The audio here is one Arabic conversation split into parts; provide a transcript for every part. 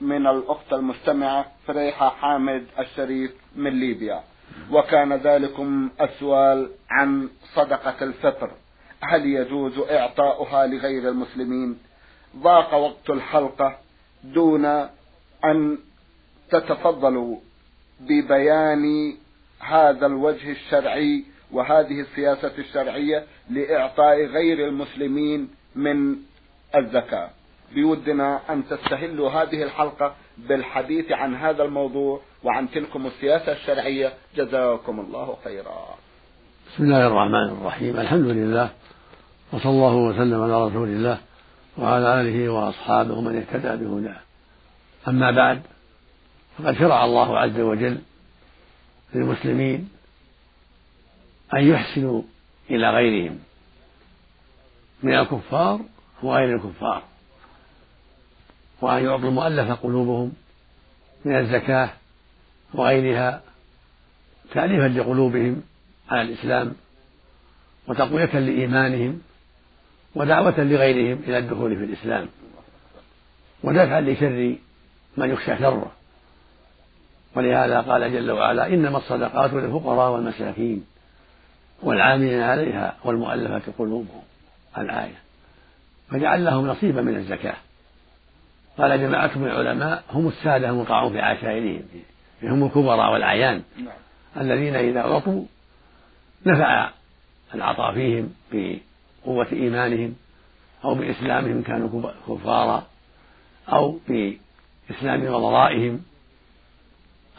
من الأخت المستمعة فريحة حامد الشريف من ليبيا. وكان ذلكم السؤال عن صدقة الفطر. هل يجوز إعطاؤها لغير المسلمين؟ ضاق وقت الحلقة دون أن تتفضلوا ببيان هذا الوجه الشرعي وهذه السياسة الشرعية لإعطاء غير المسلمين من الزكاة. بودنا أن تستهلوا هذه الحلقة بالحديث عن هذا الموضوع وعن تلكم السياسة الشرعية. جزاكم الله خيرا. بسم الله الرحمن الرحيم. الحمد لله وصلى الله وسلم على رسول الله وعلى آله وأصحابه ومن اهتدى بهداه. أما بعد فقد شرع الله عز وجل للمسلمين أن يحسنوا إلى غيرهم من الكفار وغير الكفار. وأن يعطوا المؤلف قلوبهم من الزكاة وغيرها تأليفا لقلوبهم على الإسلام وتقوية لإيمانهم ودعوة لغيرهم إلى الدخول في الإسلام ودفعا لشر من يخشى شره. ولهذا قال جل وعلا إنما الصدقات للفقراء والمساكين والعاملين عليها والمؤلفة قلوبهم. الآية. فجعل لهم نصيبا من الزكاة. قال جماعة من العلماء هم السادة المطاعون في عشائرهم هم الكبراء والأعيان. نعم. الذين إذا أعطوا نفع العطاء فيهم بقوة إيمانهم أو بإسلامهم كانوا كفارا أو بإسلام وضرائهم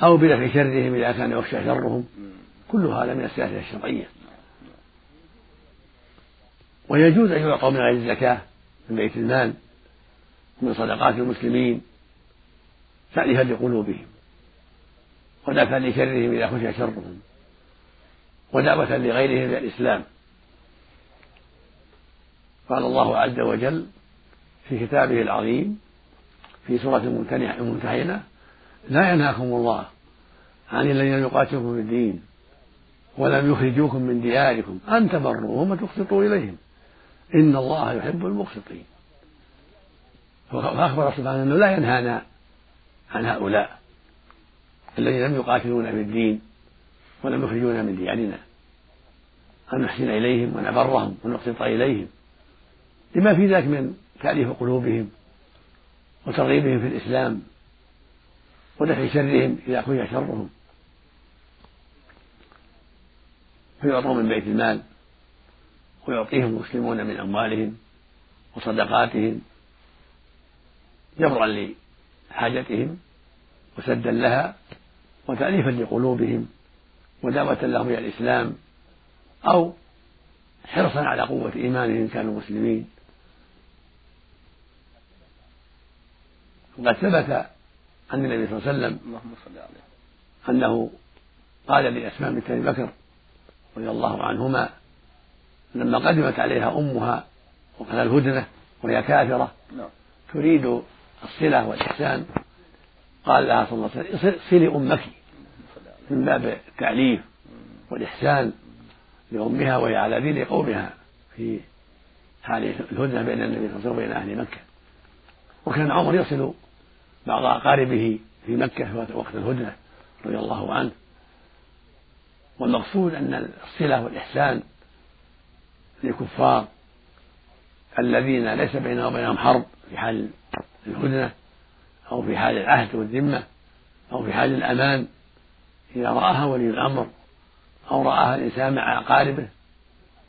أو بدفع شرهم إذا كان يخشى شرهم. كل هذا من السياسة الشرعية. ويجوز أن يعطوا من غير الزكاة من بيت المال. من صدقات المسلمين تأليفا لقلوبهم ودفعا لشرهم إذا خشي شرهم ودعوة لغيرهم إلى الإسلام. قال الله عز وجل في كتابه العظيم في سورة الممتحنة لا ينهاكم الله عن الذين يقاتلكم في الدين ولم يخرجوكم من دياركم أن تبروهم وتقسطوا إليهم. إن الله يحب المقسطين. فأخبر سبحانه أنه لا ينهانا عن هؤلاء الذين لم يقاتلونا في الدين ولم يخرجونا من ديارنا أن نحسن إليهم ونبرهم ونقسط إليهم. لما في ذلك من تأليف قلوبهم وترغيبهم في الإسلام ودفع شرهم إذا خشي شرهم. فيعطوا من بيت المال ويعطيهم المسلمون من أموالهم وصدقاتهم جبرا لحاجتهم وسدا لها وتأليفا لقلوبهم ودعوة لهم إلى الإسلام أو حرصا على قوة إيمانهم كانوا مسلمين وقد ثبت عن النبي صلى الله عليه وسلم اللهم صل عليه أنه قال لأسماء بنت أبي بكر رضي الله عنهما لما قدمت عليها أمها وقال الهدنة وهي كافرة نعم. تريد الصلة والإحسان. قال لها صلى الله عليه وسلم صلي أمك من باب التعليف والإحسان لأمها وهي على دين قومها في حال الهدنة بين النبي صلى الله عليه وسلم وبين أهل مكة. وكان عمر يصل بعض أقاربه في مكة وقت الهدنة رضي الله عنه. والمقصود أن الصلة والإحسان للكفار الذين ليس بينهم وبينهم حرب في حال الهدنة أو في حال العهد والذمة أو في حال الأمان إذا رآها ولي الأمر أو رآها الإنسان مع أقاربه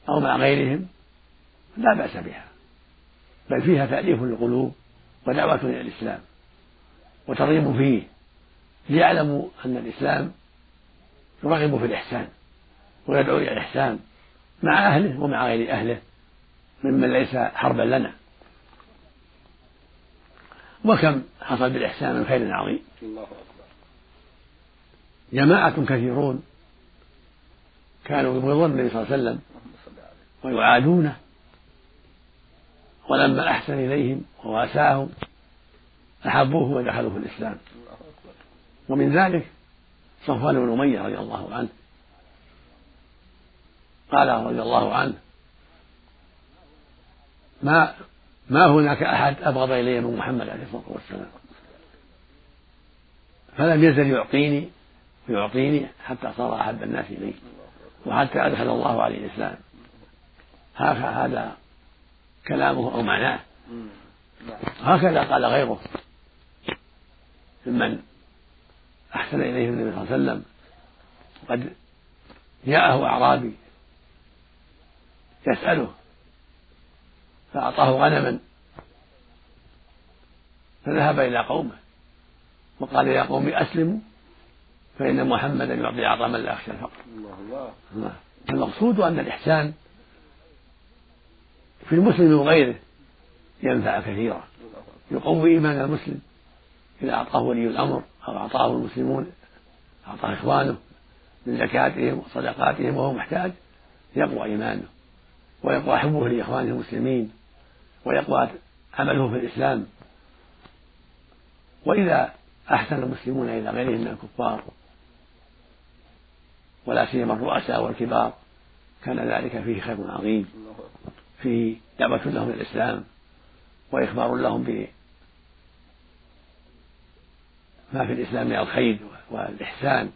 أو مع غيرهم لا بأس بها. بل فيها تأليف للقلوب ودعوة إلى الإسلام وترغيب فيه ليعلموا أن الإسلام يرغب في الإحسان ويدعو إلى الإحسان مع أهله ومع غير أهله ممن ليس حربا لنا. وكم حصل بالإحسان من خير عظيم. الله أكبر جماعة كثيرون كانوا يبغضون النبي صلى الله عليه وسلم ويعادونه. ولما أحسن إليهم وواساهم أحبوه ودخلوا في الإسلام. ومن ذلك صفوان بن أمية رضي الله عنه. قال رضي الله عنه ما ما هناك أحد أبغض إلي من محمد عليه الصلاة والسلام. فلم يزل يعطيني ويعطيني حتى صار أحب الناس إليه وحتى أدخل الله عليه الإسلام. هذا كلامه أو معناه. هكذا قال غيره. ممن أحسن إليه النبي صلى الله عليه وسلم. قد جاءه أعرابي يسأله فأعطاه غنما. فذهب إلى قومه وقال يا قوم أسلموا فإن محمدا يعطي أعطى من لا يخشى الفقر الله الله المقصود أن الإحسان في المسلم وغيره ينفع كثيرا. يقوي إيمان المسلم إذا أعطاه ولي الأمر أو أعطاه المسلمون أعطاه إخوانه من زكاتهم وصدقاتهم وهو محتاج يقوى إيمانه ويقوى حبه لإخوانه المسلمين. ويقوى عمله في الإسلام. وإذا أحسن المسلمون إلى غيرهم من الكفار ولا سيما الرؤساء والكبار كان ذلك فيه خير عظيم فيه دعوة لهم إلى الإسلام وإخبار لهم بما في الإسلام من الخير والإحسان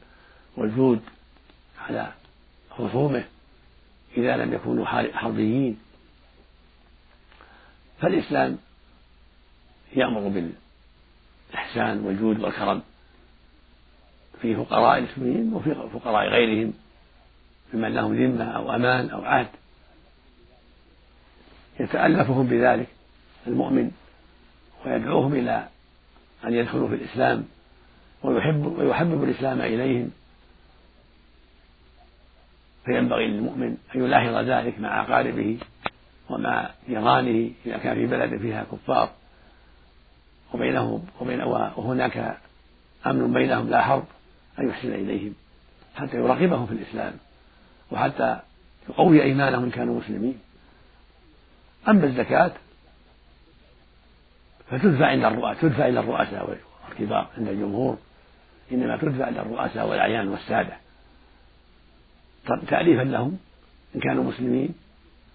والجود على خصومه إذا لم يكونوا حربيين. فالإسلام يأمر بالإحسان والجود والكرم في فقراء المسلمين وفي فقراء غيرهم ممن لهم ذمة أو أمان أو عهد. يتألفهم بذلك المؤمن ويدعوهم إلى أن يدخلوا في الإسلام ويحب ويحبب الإسلام إليهم. فينبغي للمؤمن أن يلاحظ ذلك مع أقاربه ومع جيرانه إذا كان في بلد فيها كفار. وبينهم وبين وهناك أمن بينهم لا حرب أن يحسن إليهم حتى يراقبهم في الإسلام وحتى يقوي إيمانهم إن كانوا مسلمين. أما الزكاة فتدفع عند الرؤساء تدفع إلى الرؤساء والكبار عند الجمهور. إنما تدفع إلى الرؤساء والأعيان والسادة. تأليفا لهم إن كانوا مسلمين.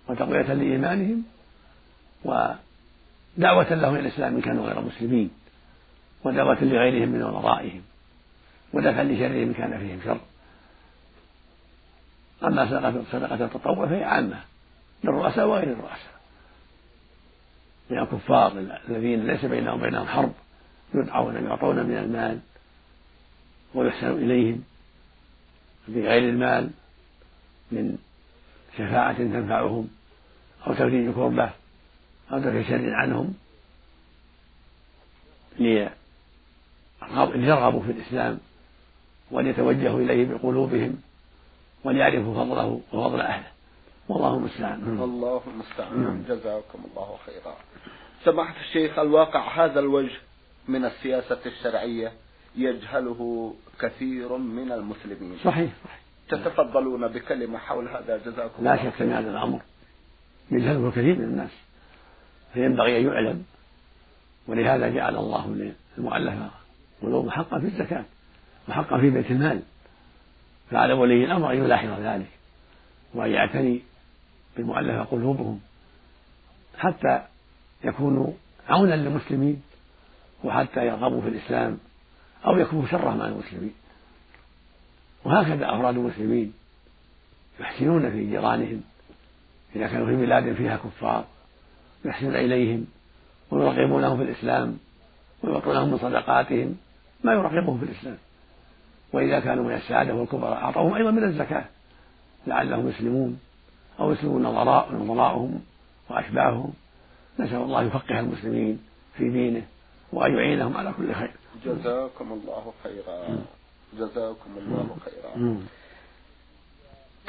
وتقوية لإيمانهم ودعوة لهم إلى الإسلام إن كانوا غير مسلمين ودعوة لغيرهم من ورائهم ودفعا لشرهم إن كان فيهم شر. أما صدقة صدقة التطوع فهي عامة للرؤساء وغير الرؤساء. من الكفار الذين ليس بينهم وبينهم حرب يدعون يعطون من المال ويحسن إليهم بغير المال من شفاعة تنفعهم. أو تفريج كربة أو دفع شر عنهم ليرغبوا في الإسلام وليتوجهوا إليه بقلوبهم وليعرفوا فضله وفضل أهله. والله المستعان. الله المستعان. نعم. جزاكم الله خيرا. سماحة الشيخ الواقع هذا الوجه من السياسة الشرعية يجهله كثير من المسلمين؟ صحيح صحيح. تتفضلون بكلمة حول هذا. جزاكم لا شك في هذا الأمر. يجهله كثير من الناس. فينبغي أن يعلم ولهذا جعل الله للمؤلفة قلوب حقا في الزكاة وحقا في بيت المال. فعلى ولي الأمر أن يلاحظ ذلك وأن يعتني بالمؤلفة قلوبهم حتى يكونوا عونا للمسلمين وحتى يرغبوا في الإسلام أو يكونوا شره مع المسلمين. وهكذا أفراد المسلمين يحسنون في جيرانهم إذا كانوا في بلاد فيها كفار يحسنون إليهم ويرغبونهم في الإسلام ويعطونهم من صدقاتهم ما يرغبهم في الإسلام. وإذا كانوا من السعادة والكبراء أعطوهم أيضا من الزكاة لعلهم يسلمون أو يسلمون نظراء نظراءهم وأشباههم. نسأل الله يفقه المسلمين في دينه وأن يعينهم على كل خير. جزاكم الله خيرا. جزاكم الله خيرا.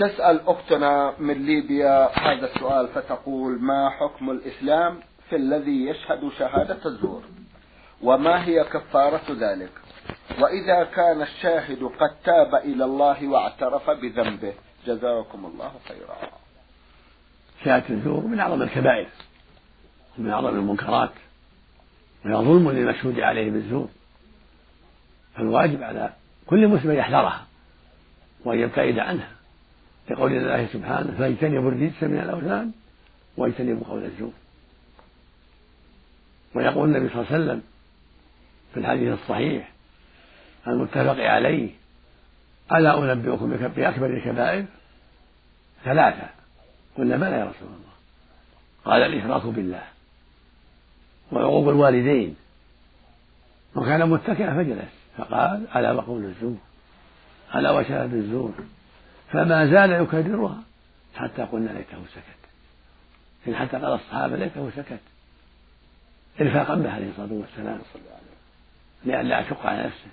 تسأل أختنا من ليبيا هذا السؤال فتقول ما حكم الإسلام في الذي يشهد شهادة الزور؟ وما هي كفارة ذلك؟ وإذا كان الشاهد قد تاب إلى الله واعترف بذنبه. جزاكم الله خيرا. شهادة الزور من أعظم الكبائر ومن أعظم المنكرات وهي ظلم للمشهود عليه بالزور. فالواجب على كل مسلم يحذرها وأن يبتعد عنها. لقول الله سبحانه فاجتنبوا الرجس من الأوثان واجتنبوا قول الزور. ويقول النبي صلى الله عليه وسلم في الحديث الصحيح المتفق عليه ألا أنبئكم بأكبر الكبائر؟ ثلاثة. قلنا بلى يا رسول الله. قال الإشراك بالله وعقوق الوالدين. وكان متكئا فجلس فقال ألا وقول الزور؟ ألا وشهادة الزور؟ فما زال يكررها حتى قلنا ليته سكت. إن حتى قال الصحابة ليته سكت. إرفاقا به عليه الصلاة والسلام. لأن لا أشق على نفسه.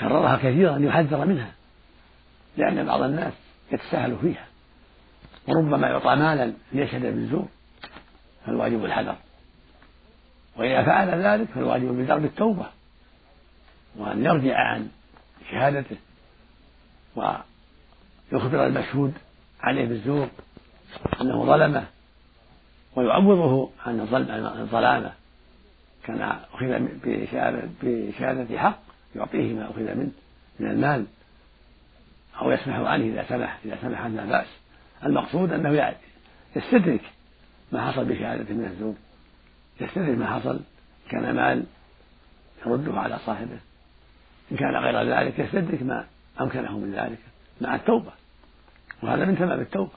كررها كثيرا ليحذر منها. لأن بعض الناس يتساهل فيها. وربما يعطى مالا ليشهد بالزور. فالواجب الحذر. وإذا فعل ذلك فالواجب بدرب التوبة. وأن يرجع عن شهادته. ويخبر المشهود عليه بالزور أنه ظلمه ويعوضه عن الظلامة. كان أخذ بشهادة حق يعطيه ما أخذ منه من المال أو يسمح عنه إذا سمح إذا سمح لا بأس. المقصود أنه يستدرك ما حصل بشهادته من الزور يستدرك ما حصل كان مال يرده على صاحبه. إن كان غير ذلك يستدرك ما أمكنه من ذلك مع التوبة. وهذا من تمام التوبة.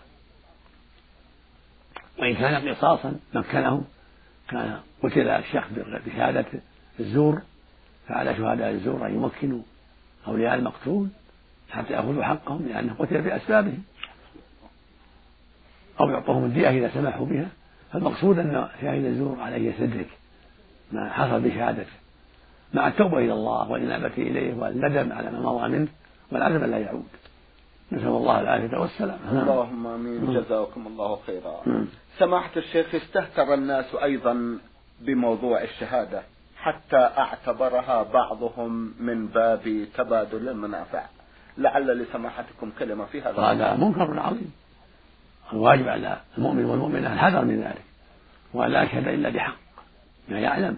وإن كان قصاصا مكنه كان قتل الشخص بشهادة الزور. فعلى شهداء الزور أن يمكنوا أولياء المقتول حتى يأخذوا حقهم لأنه قتل بأسبابهم. أو يعطوهم الدية إذا سمحوا بها. فالمقصود أن شاهد الزور عليه يستدرك ما حصل بشهادته. مع التوبة إلى الله والإنابة إليه والندم على ما مضى منه. والعزم لا يعود. نسأل الله العافية والسلام اللهم آمين. جزاكم الله خيرا. سماحة الشيخ استهتر الناس أيضا بموضوع الشهادة حتى أعتبرها بعضهم من باب تبادل المنافع. لعل لسماحتكم كلمة في هذا هذا منكر عظيم. الواجب على المؤمن والمؤمنة الحذر من ذلك. وأن لا يشهد إلا بحق. ما يعلم.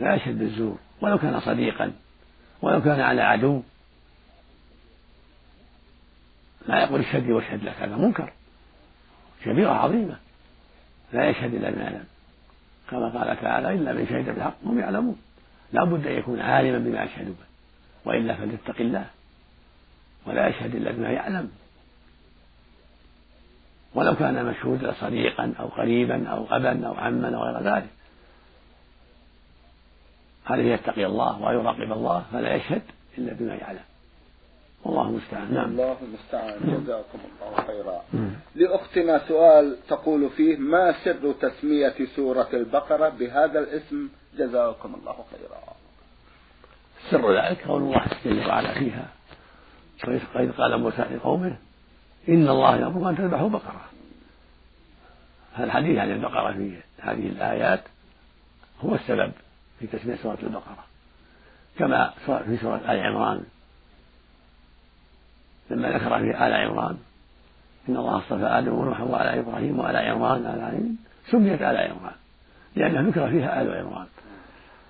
لا يشهد بالزور. ولو كان صديقا. ولو كان على عدو. لا يقول اشهد لي واشهد لك هذا منكر. كبيرة عظيمة. لا يشهد إلا بما يعلم. كما قال تعالى إلا من شهد بالحق هم يعلمون. لا بد أن يكون عالما بما يشهد به وإلا فليتق الله. ولا يشهد إلا بما يعلم. ولو كان مشهودا صديقا أو قريبا أو أبا أو عما أو غير ذلك. عليه يتقي الله ويراقب الله؟ فلا يشهد إلا بما يعلم. والله المستعان. نعم. الله المستعان. جزاكم الله خيرا. لأختنا سؤال تقول فيه ما سر تسمية سورة البقرة بهذا الاسم؟ جزاكم الله خيرا. سر ذلك قول الله جل وعلا فيها. وإذ قال موسى لقومه إن الله يأمر أن تذبحوا بقرة. الحديث عن البقرة في هذه الآيات هو السبب في تسمية سورة البقرة. كما في سورة آل عمران لما ذكر في آل عمران. إن الله اصطفى آدم ونوحا وآل إبراهيم وآل عمران آل العالمين سميت آل عمران. لأنها ذكر فيها آل عمران.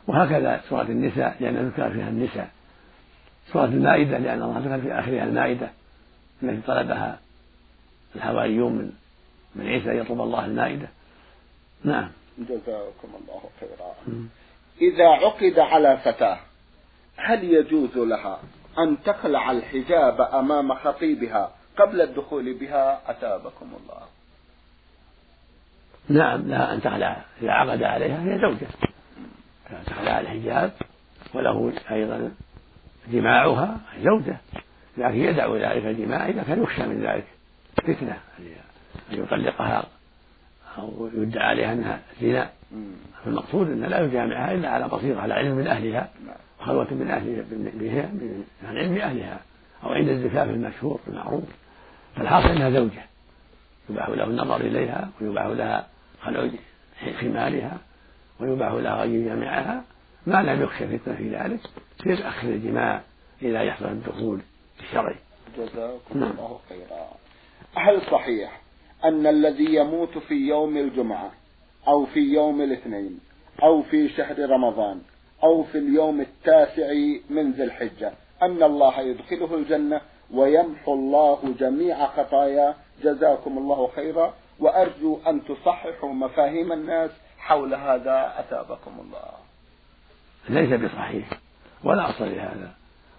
وهكذا سورة النساء لأنها ذكر فيها النساء. سورة المائدة لأن الله ذكر في آخرها المائدة. التي طلبها الحواريون من من عيسى يطلب الله المائدة. نعم. جزاكم الله خيرا. إذا عقد على فتاة هل يجوز لها أن تخلع الحجاب أمام خطيبها قبل الدخول بها. أتابكم الله. نعم لها أن تخلع إذا عقد عليها هي زوجة. تخلع الحجاب وله أيضا جماعها زوجة لكن يدع ذلك الجماع إذا كان يخشى من ذلك فتنة أن يطلقها أو يدعى عليها أنها زنا. فالمقصود أن لا يجامعها إلا على بصيرة على علم من أهلها وخلوة من أهلها بها من علم أهلها أو عند الزفاف المشهور المعروف. فالحاصل أنها زوجة. يباح له النظر إليها ويباح لها خلع خمالها ويباح لها أن يجامعها ما لم يخشى فتنة في ذلك في أخذ الجماع إذا يحصل الدخول الشرعي. جزاكم نعم. الله خيرا. هل صحيح أن الذي يموت في يوم الجمعة أو في يوم الاثنين أو في شهر رمضان أو في اليوم التاسع من ذي الحجة. أن الله يدخله الجنة ويمحو الله جميع خطاياه جزاكم الله خيرا. وأرجو أن تصححوا مفاهيم الناس حول هذا. أثابكم الله. ليس بصحيح. ولا أصل لهذا.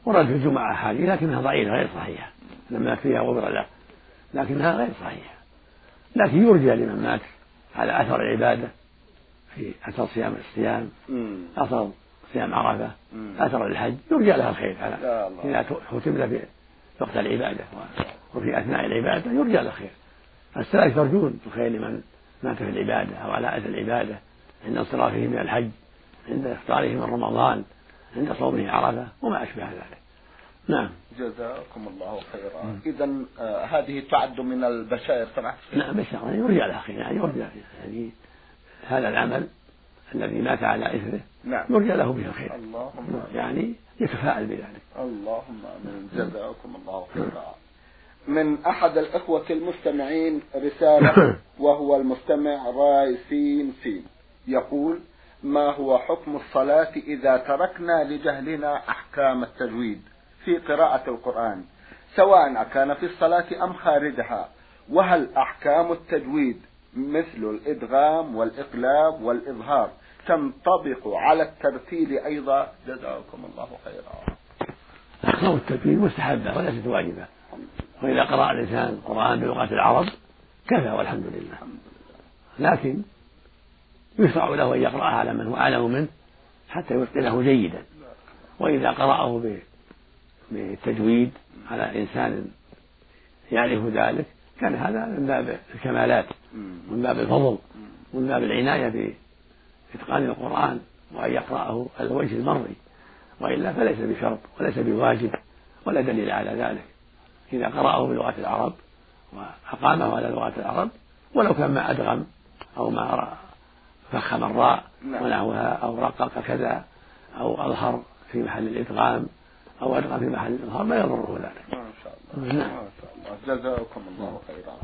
ورد في الجمعة أحاديث لكنها ضعيفة غير صحيحة. لما فيها غفر له لكنها غير صحيحة. لكن يرجى لمن مات. على أثر العبادة في أثر صيام الصيام أثر صيام عرفة أثر الحج يرجى لها الخير. على إذا ختم له في وقت العبادة وفي أثناء العبادة يرجى له الخير. السلف يرجون الخير لمن مات في العبادة أو على أثر العبادة عند انصرافه من الحج عند إفطاره من رمضان عند صومه عرفة وما أشبه ذلك. نعم. جزاكم الله خيرا. إذا آه هذه تعد من البشائر سمعت نعم بشائر. يرجى لها خير يعني يرجى يعني هذا العمل الذي مات على إثره نعم. يرجى له به الخير. اللهم يعني يتفاعل بذلك. اللهم آمين. جزاكم الله خيرا. من أحد الإخوة المستمعين رسالة وهو المستمع راي سين سين. يقول ما هو حكم الصلاة إذا تركنا لجهلنا أحكام التجويد؟ في قراءة القرآن سواء أكان في الصلاة أم خارجها وهل أحكام التجويد مثل الإدغام والإقلاب والإظهار تنطبق على الترتيل أيضا؟ جزاكم الله خيرا. أحكام التجويد مستحبة وليست واجبة. وإذا قرأ الإنسان القرآن بلغة العرب كفى والحمد لله. لكن يشرع له أن يقرأها على من هو أعلم منه حتى يتقنه جيدا. وإذا قرأه بالتجويد على إنسان يعرف ذلك كان هذا من باب الكمالات من باب الفضل من باب العناية بإتقان القرآن وأن يقرأه على الوجه المرضي وإلا فليس بشرط وليس بواجب ولا دليل على ذلك. إذا قرأه بلغة العرب وأقامه على لغة العرب ولو كان ما أدغم أو ما فخم الراء نعم. ونحوها أو رقق كذا أو أظهر في محل الإدغام أو أدغم في محل الإظهار ما يضره ذلك. ما شاء الله. نعم. جزاكم الله خيرا.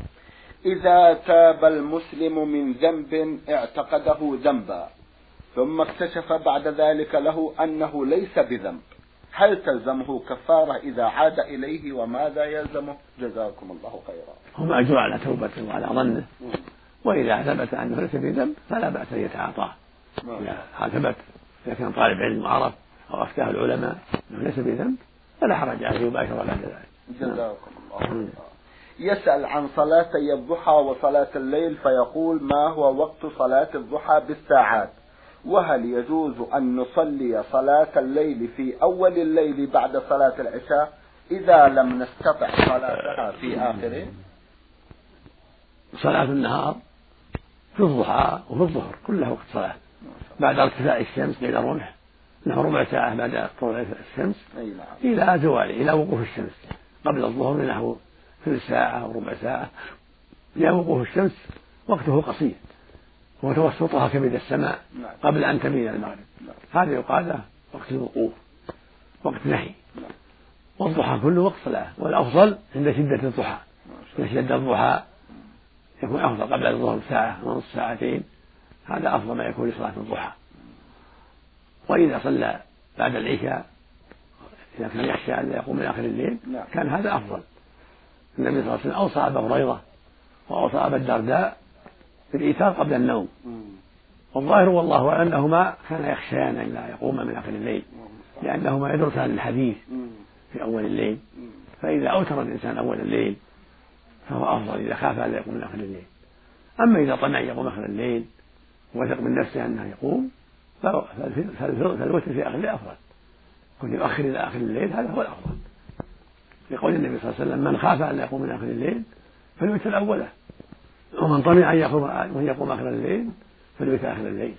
إذا تاب المسلم من ذنب اعتقده ذنبا ثم اكتشف بعد ذلك له أنه ليس بذنب هل تلزمه كفارة إذا عاد إليه وماذا يلزمه؟ جزاكم الله خيرا. هو مأجور على توبته وعلى ظنه. وإذا ثبت أنه ليس بذنب فلا بأس أن يتعاطاه. إذا ثبت إذا كان طالب علم وعرف أو أفتاه العلماء أنه ليس بذنب فلا حرج عليه يباشر بعد ذلك. جزاكم الله يسأل عن صلاتي الضحى وصلاة الليل فيقول ما هو وقت صلاة الضحى بالساعات؟ وهل يجوز أن نصلي صلاة الليل في أول الليل بعد صلاة العشاء إذا لم نستطع صلاتها في آخره؟ صلاة النهار في الضحى وفي الظهر كلها وقت صلاة. بعد ارتفاع الشمس إلى الرمح نحو ربع ساعة بعد طلوع الشمس نعم. إلى زوال إلى وقوف الشمس. قبل الظهر نحو ثلث ساعة أو ربع ساعة. إلى وقوف الشمس وقته قصير. وتوسطها كبد السماء نعم. قبل أن تميل المغرب نعم. هذا يقال له وقت الوقوف وقت نهي والضحى كله وقت صلاة. والأفضل عند شدة الضحى. إذا شد الضحى يكون أفضل قبل الظهر ساعة ونصف ساعتين. هذا أفضل ما يكون لصلاة الضحى. وإذا صلى بعد العشاء إذا كان يخشى أن يقوم من آخر الليل نعم. كان هذا أفضل. النبي صلى الله عليه وسلم أوصى أبا هريرة وأوصى أبا الدرداء بالإيثار قبل النوم. والظاهر والله أنهما كان يخشيان أن لا يقوم من آخر الليل لأنهما يدرسان الحديث في أول الليل. فإذا أوتر الإنسان أول الليل فهو أفضل إذا خاف أن يقوم من آخر الليل. أما إذا طمع يقوم آخر الليل وثق من نفسه أنه يقوم فالوتر في آخر الليل أفضل كونه يؤخر إلى آخر الليل هذا هو الأفضل. لقول النبي صلى الله عليه وسلم من خاف أن يقوم من آخر الليل فليوتر أوله. ومن طمع أن يقوم أن يقوم آخر الليل فليوتر آخر الليل.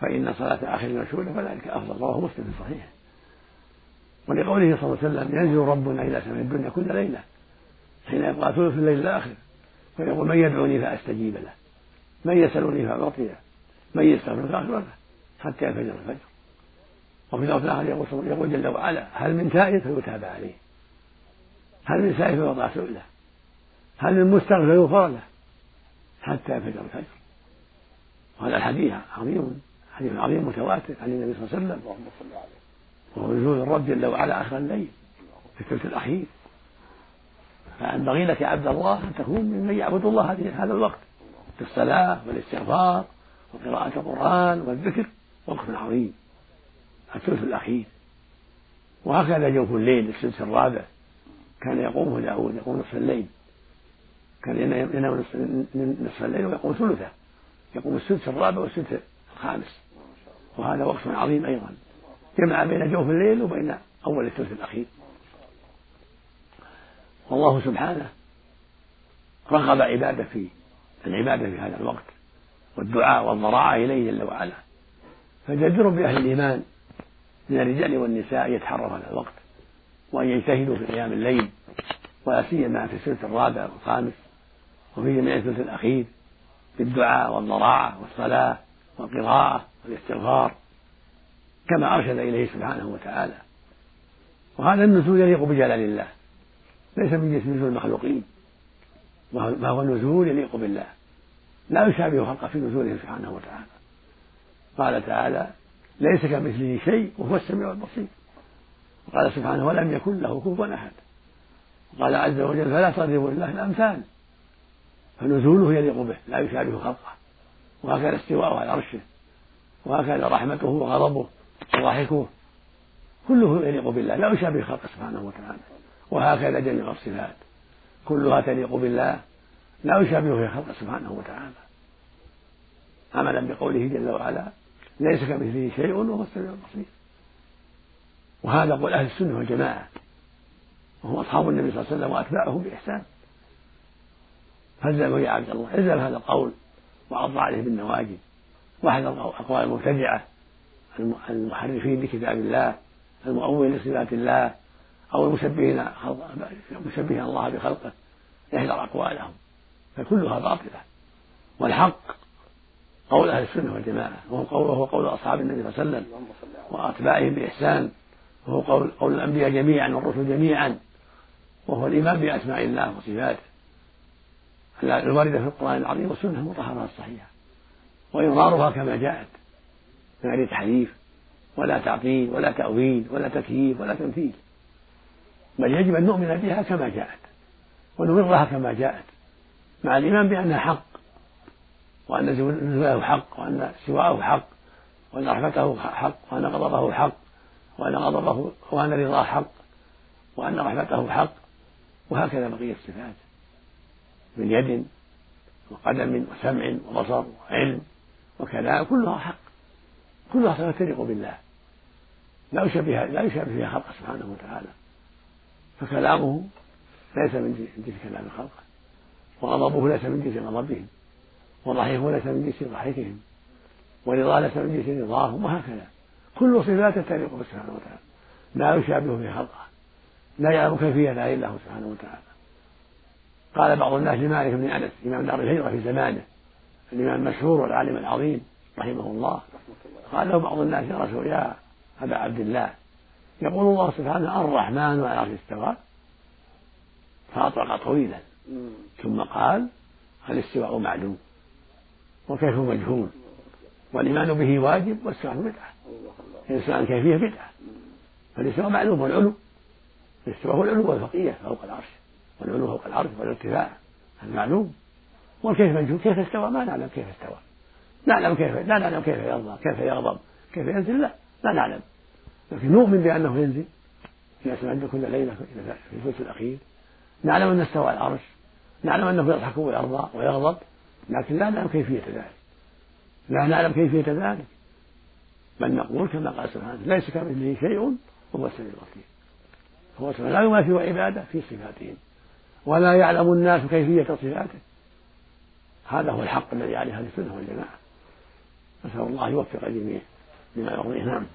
فإن صلاة آخر الليل مشهودة فذلك أفضل. رواه مسلم في صحيحه. ولقوله صلى الله عليه وسلم ينزل ربنا إلى سماء الدنيا كل ليلة حين يبقى ثلث الليل الآخر فيقول من يدعوني فأستجيب له. من يسألني فأعطيه. من يستغفر فأغفر له. حتى يفجر الفجر وفي الوقت الآخر يقول, يقول جل وعلا هل من تائب فيتاب عليه. هل من سائل فيوضع سؤله هل من مستغفر فيغفر له. حتى يفجر الفجر وهذا الحديث عظيم حديث عظيم متواتر عن النبي صلى الله عليه وسلم. اللهم صل عليه. وهو نزول الرب جل وعلا آخر الليل في الثلث الأخير. فينبغي لك يا عبد الله أن تكون ممن يعبد الله هذا الوقت. في الصلاة والإستغفار وقراءة القرآن والذكر. وقت عظيم الثلث الأخير. وهكذا جوف الليل السدس الرابع. كان يقومه داود يقوم نصف الليل. كان ينام نصف الليل ويقوم ثلثه. يقوم السدس الرابع والسدس الخامس. وهذا وقت عظيم أيضا. جمع بين جوف الليل وبين أول الثلث الأخير. والله سبحانه رغب عباده في العبادة في هذا الوقت. والدعاء والضراعة إليه جل وعلا. فجدر بأهل الإيمان من الرجال والنساء يتحروا هذا الوقت وأن يجتهدوا في قيام الليل ولا سيما في الثلث الرابع والخامس وفي جميع الثلث الأخير بالدعاء والضراعة والصلاة والقراءة والاستغفار كما أرشد إليه سبحانه وتعالى. وهذا النزول يليق بجلال الله ليس من جنس نزول المخلوقين. وهو نزول يليق بالله. لا يشابه خلقه في نزوله سبحانه وتعالى. قال تعالى ليس كمثله شيء وهو السميع البصير. وقال سبحانه ولم يكن له كفوا أحد. وقال عز وجل فلا تضربوا لله الأمثال. فنزوله يليق به لا يشابه خلقه. وهكذا استواءه على عرشه. وهكذا رحمته وغضبه وضحكه. كله يليق بالله لا يشابه خلقه سبحانه وتعالى. وهكذا جميع الصفات. كلها تليق بالله لا يشابه في خلقه سبحانه وتعالى. عملا بقوله جل وعلا ليس كمثله شيء وهو السميع البصير. وهذا قول أهل السنة والجماعة. وهم أصحاب النبي صلى الله عليه وسلم وأتباعه بإحسان. فالزموا يا عبد الله الزم هذا القول وعض عليه بالنواجذ. واحذر اقوال المبتدعة المحرفين لكتاب الله المؤولين لصفات الله أو المشبهين مشبهين الله بخلقه يحذر أقوالهم. فكلها باطلة. والحق قول أهل السنة والجماعة. وهو قول وهو قول أصحاب النبي صلى الله عليه وسلم. وأتباعهم بإحسان. وهو قول قول الأنبياء جميعا والرسل جميعا. وهو الإيمان بأسماء الله وصفاته. الواردة في القرآن العظيم والسنة المطهرة الصحيحة وإظهارها كما جاءت. من غير تحريف. ولا تعطيل ولا تأويل ولا تكييف ولا تمثيل. بل يجب أن نؤمن بها كما جاءت. ونمرها كما جاءت. مع الإيمان بأنها حق. وأن نزوله حق وأن سواءه حق وأن رحمته حق وأن غضبه حق وأن غضبه وأن رضاه حق وأن رحمته حق وهكذا بقية الصفات. من يد وقدم وسمع وبصر وعلم وكلام كلها حق. كلها تليق بالله. لا يشبه لا يشبه فيها خلقه سبحانه وتعالى. فكلامه ليس من جنس كلام خلقه وغضبه ليس من جنس غضبهم وضحكه ليس من جنس ضحكهم ورضاه ليس من جنس رضاهم وهكذا. كل صفات تليق به سبحانه وتعالى. لا يشابه في خلقه لا يعلم كيفية إلا الله سبحانه وتعالى. قال بعض الناس لمالك بن أنس إمام دار الهجرة في زمانه الإمام المشهور والعالم العظيم رحمه الله. قال له بعض الناس يا رسول يا أبا عبد الله يقول الله سبحانه الرحمن على العرش استوى. فأطلق طويلا. ثم قال الاستواء معلوم وكيف مجهول؟ والإيمان به واجب والسؤال بدعة. الإنسان كيفية بدعة. فالاستواء معلوم والعلو. الاستواء هو العلو والفقية فوق العرش. والعلو فوق العرش والارتفاع المعلوم والكيف مجهول؟ كيف استوى؟ ما نعلم كيف استوى. نعلم كيف لا نعلم كيف يرضى كيف يغضب كيف ينزل؟ لا لا نعلم. لكن نؤمن بأنه ينزل. في أسماء كل ليلة في الثلث الأخير. نعلم أن استوى العرش. نعلم أنه يضحك ويرضى ويغضب. لكن لا نعلم كيفية ذلك. لا نعلم كيفية ذلك. بل نقول كما قال سبحانه ليس كمثله شيء وهو السميع البصير. هو سبحانه لا يماثل عباده في صفاتهم. ولا يعلم الناس كيفية صفاته. هذا هو الحق الذي عليه أهل السنة والجماعة. نسال الله يوفق الجميع لما يرضيه. نعم.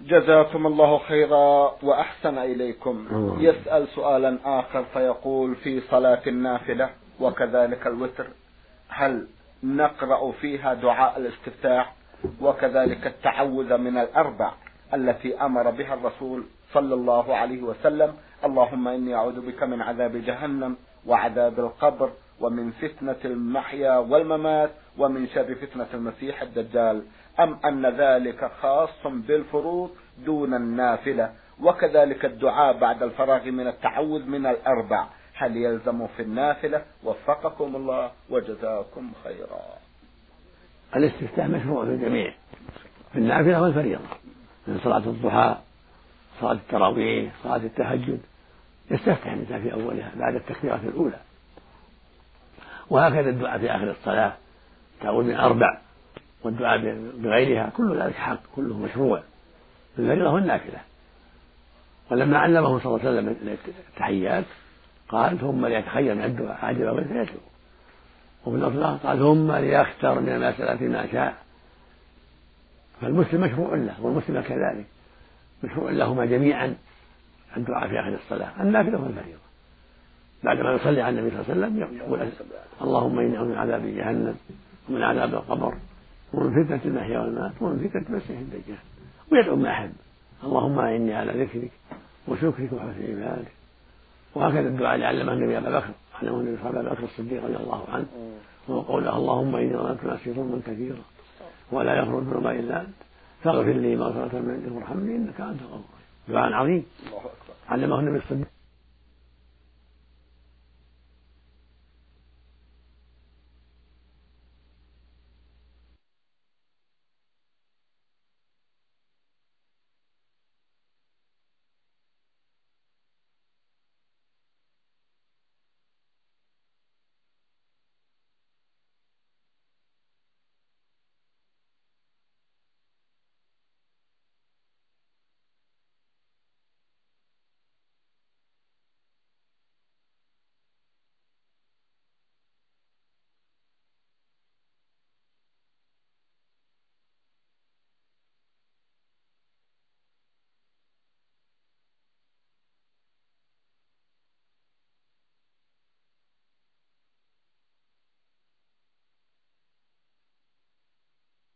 جزاكم الله خيرا وأحسن إليكم. يسأل سؤالا آخر فيقول في صلاة النافلة وكذلك الوتر هل نقرأ فيها دعاء الاستفتاح وكذلك التعوذ من الأربع التي أمر بها الرسول صلى الله عليه وسلم؟ اللهم إني أعوذ بك من عذاب جهنم وعذاب القبر ومن فتنة المحيا والممات ومن شر فتنة المسيح الدجال. أم أن ذلك خاص بالفروض دون النافلة؟ وكذلك الدعاء بعد الفراغ من التعوذ من الأربع. هل يلزم في النافلة؟ وفقكم الله وجزاكم خيرا. الاستفتاح مشروع في الجميع. في النافلة والفريضة. من صلاة الضحى صلاة التراويح صلاة التهجد. يستفتح الإنسان في أولها بعد التكبيرة الأولى. وهكذا الدعاء في آخر الصلاة. تعود من أربع والدعاء بغيرها. كل ذلك حق كله مشروع. الفريضة والنافلة. ولما علمه صلى الله عليه وسلم التحيات قال ثم ليتخير من الدعاء عجب وين فيتلو وفي الأخرى قال ثم ليختار من المسألة ما شاء. فالمسلم مشروع له والمسلم كذلك. مشروع لهما جميعا الدعاء في آخر الصلاة النافلة والفريضة. بعدما يصلي على النبي صلى الله عليه وسلم يقول اللهم إني أعوذ من عذاب جهنم ومن عذاب القبر ومن فتنة المحيا والممات ومن فتنة المسيح الدجال. ويدعو ما أحب. اللهم إني على ذكرك وشكرك وحسن عبادك. وهكذا الدعاء اللي علمه النبي أبا بكر علمه النبي صلى الله عليه بكر الصديق رضي الله عنه. وهو قوله اللهم إني ظلمت نفسي ظلما كثيرا. ولا يغفر الذنوب إلا أنت. فاغفر لي مغفرة من عندك وارحمني إنك أنت الغفور دعاء عظيم. علمه النبي الصديق.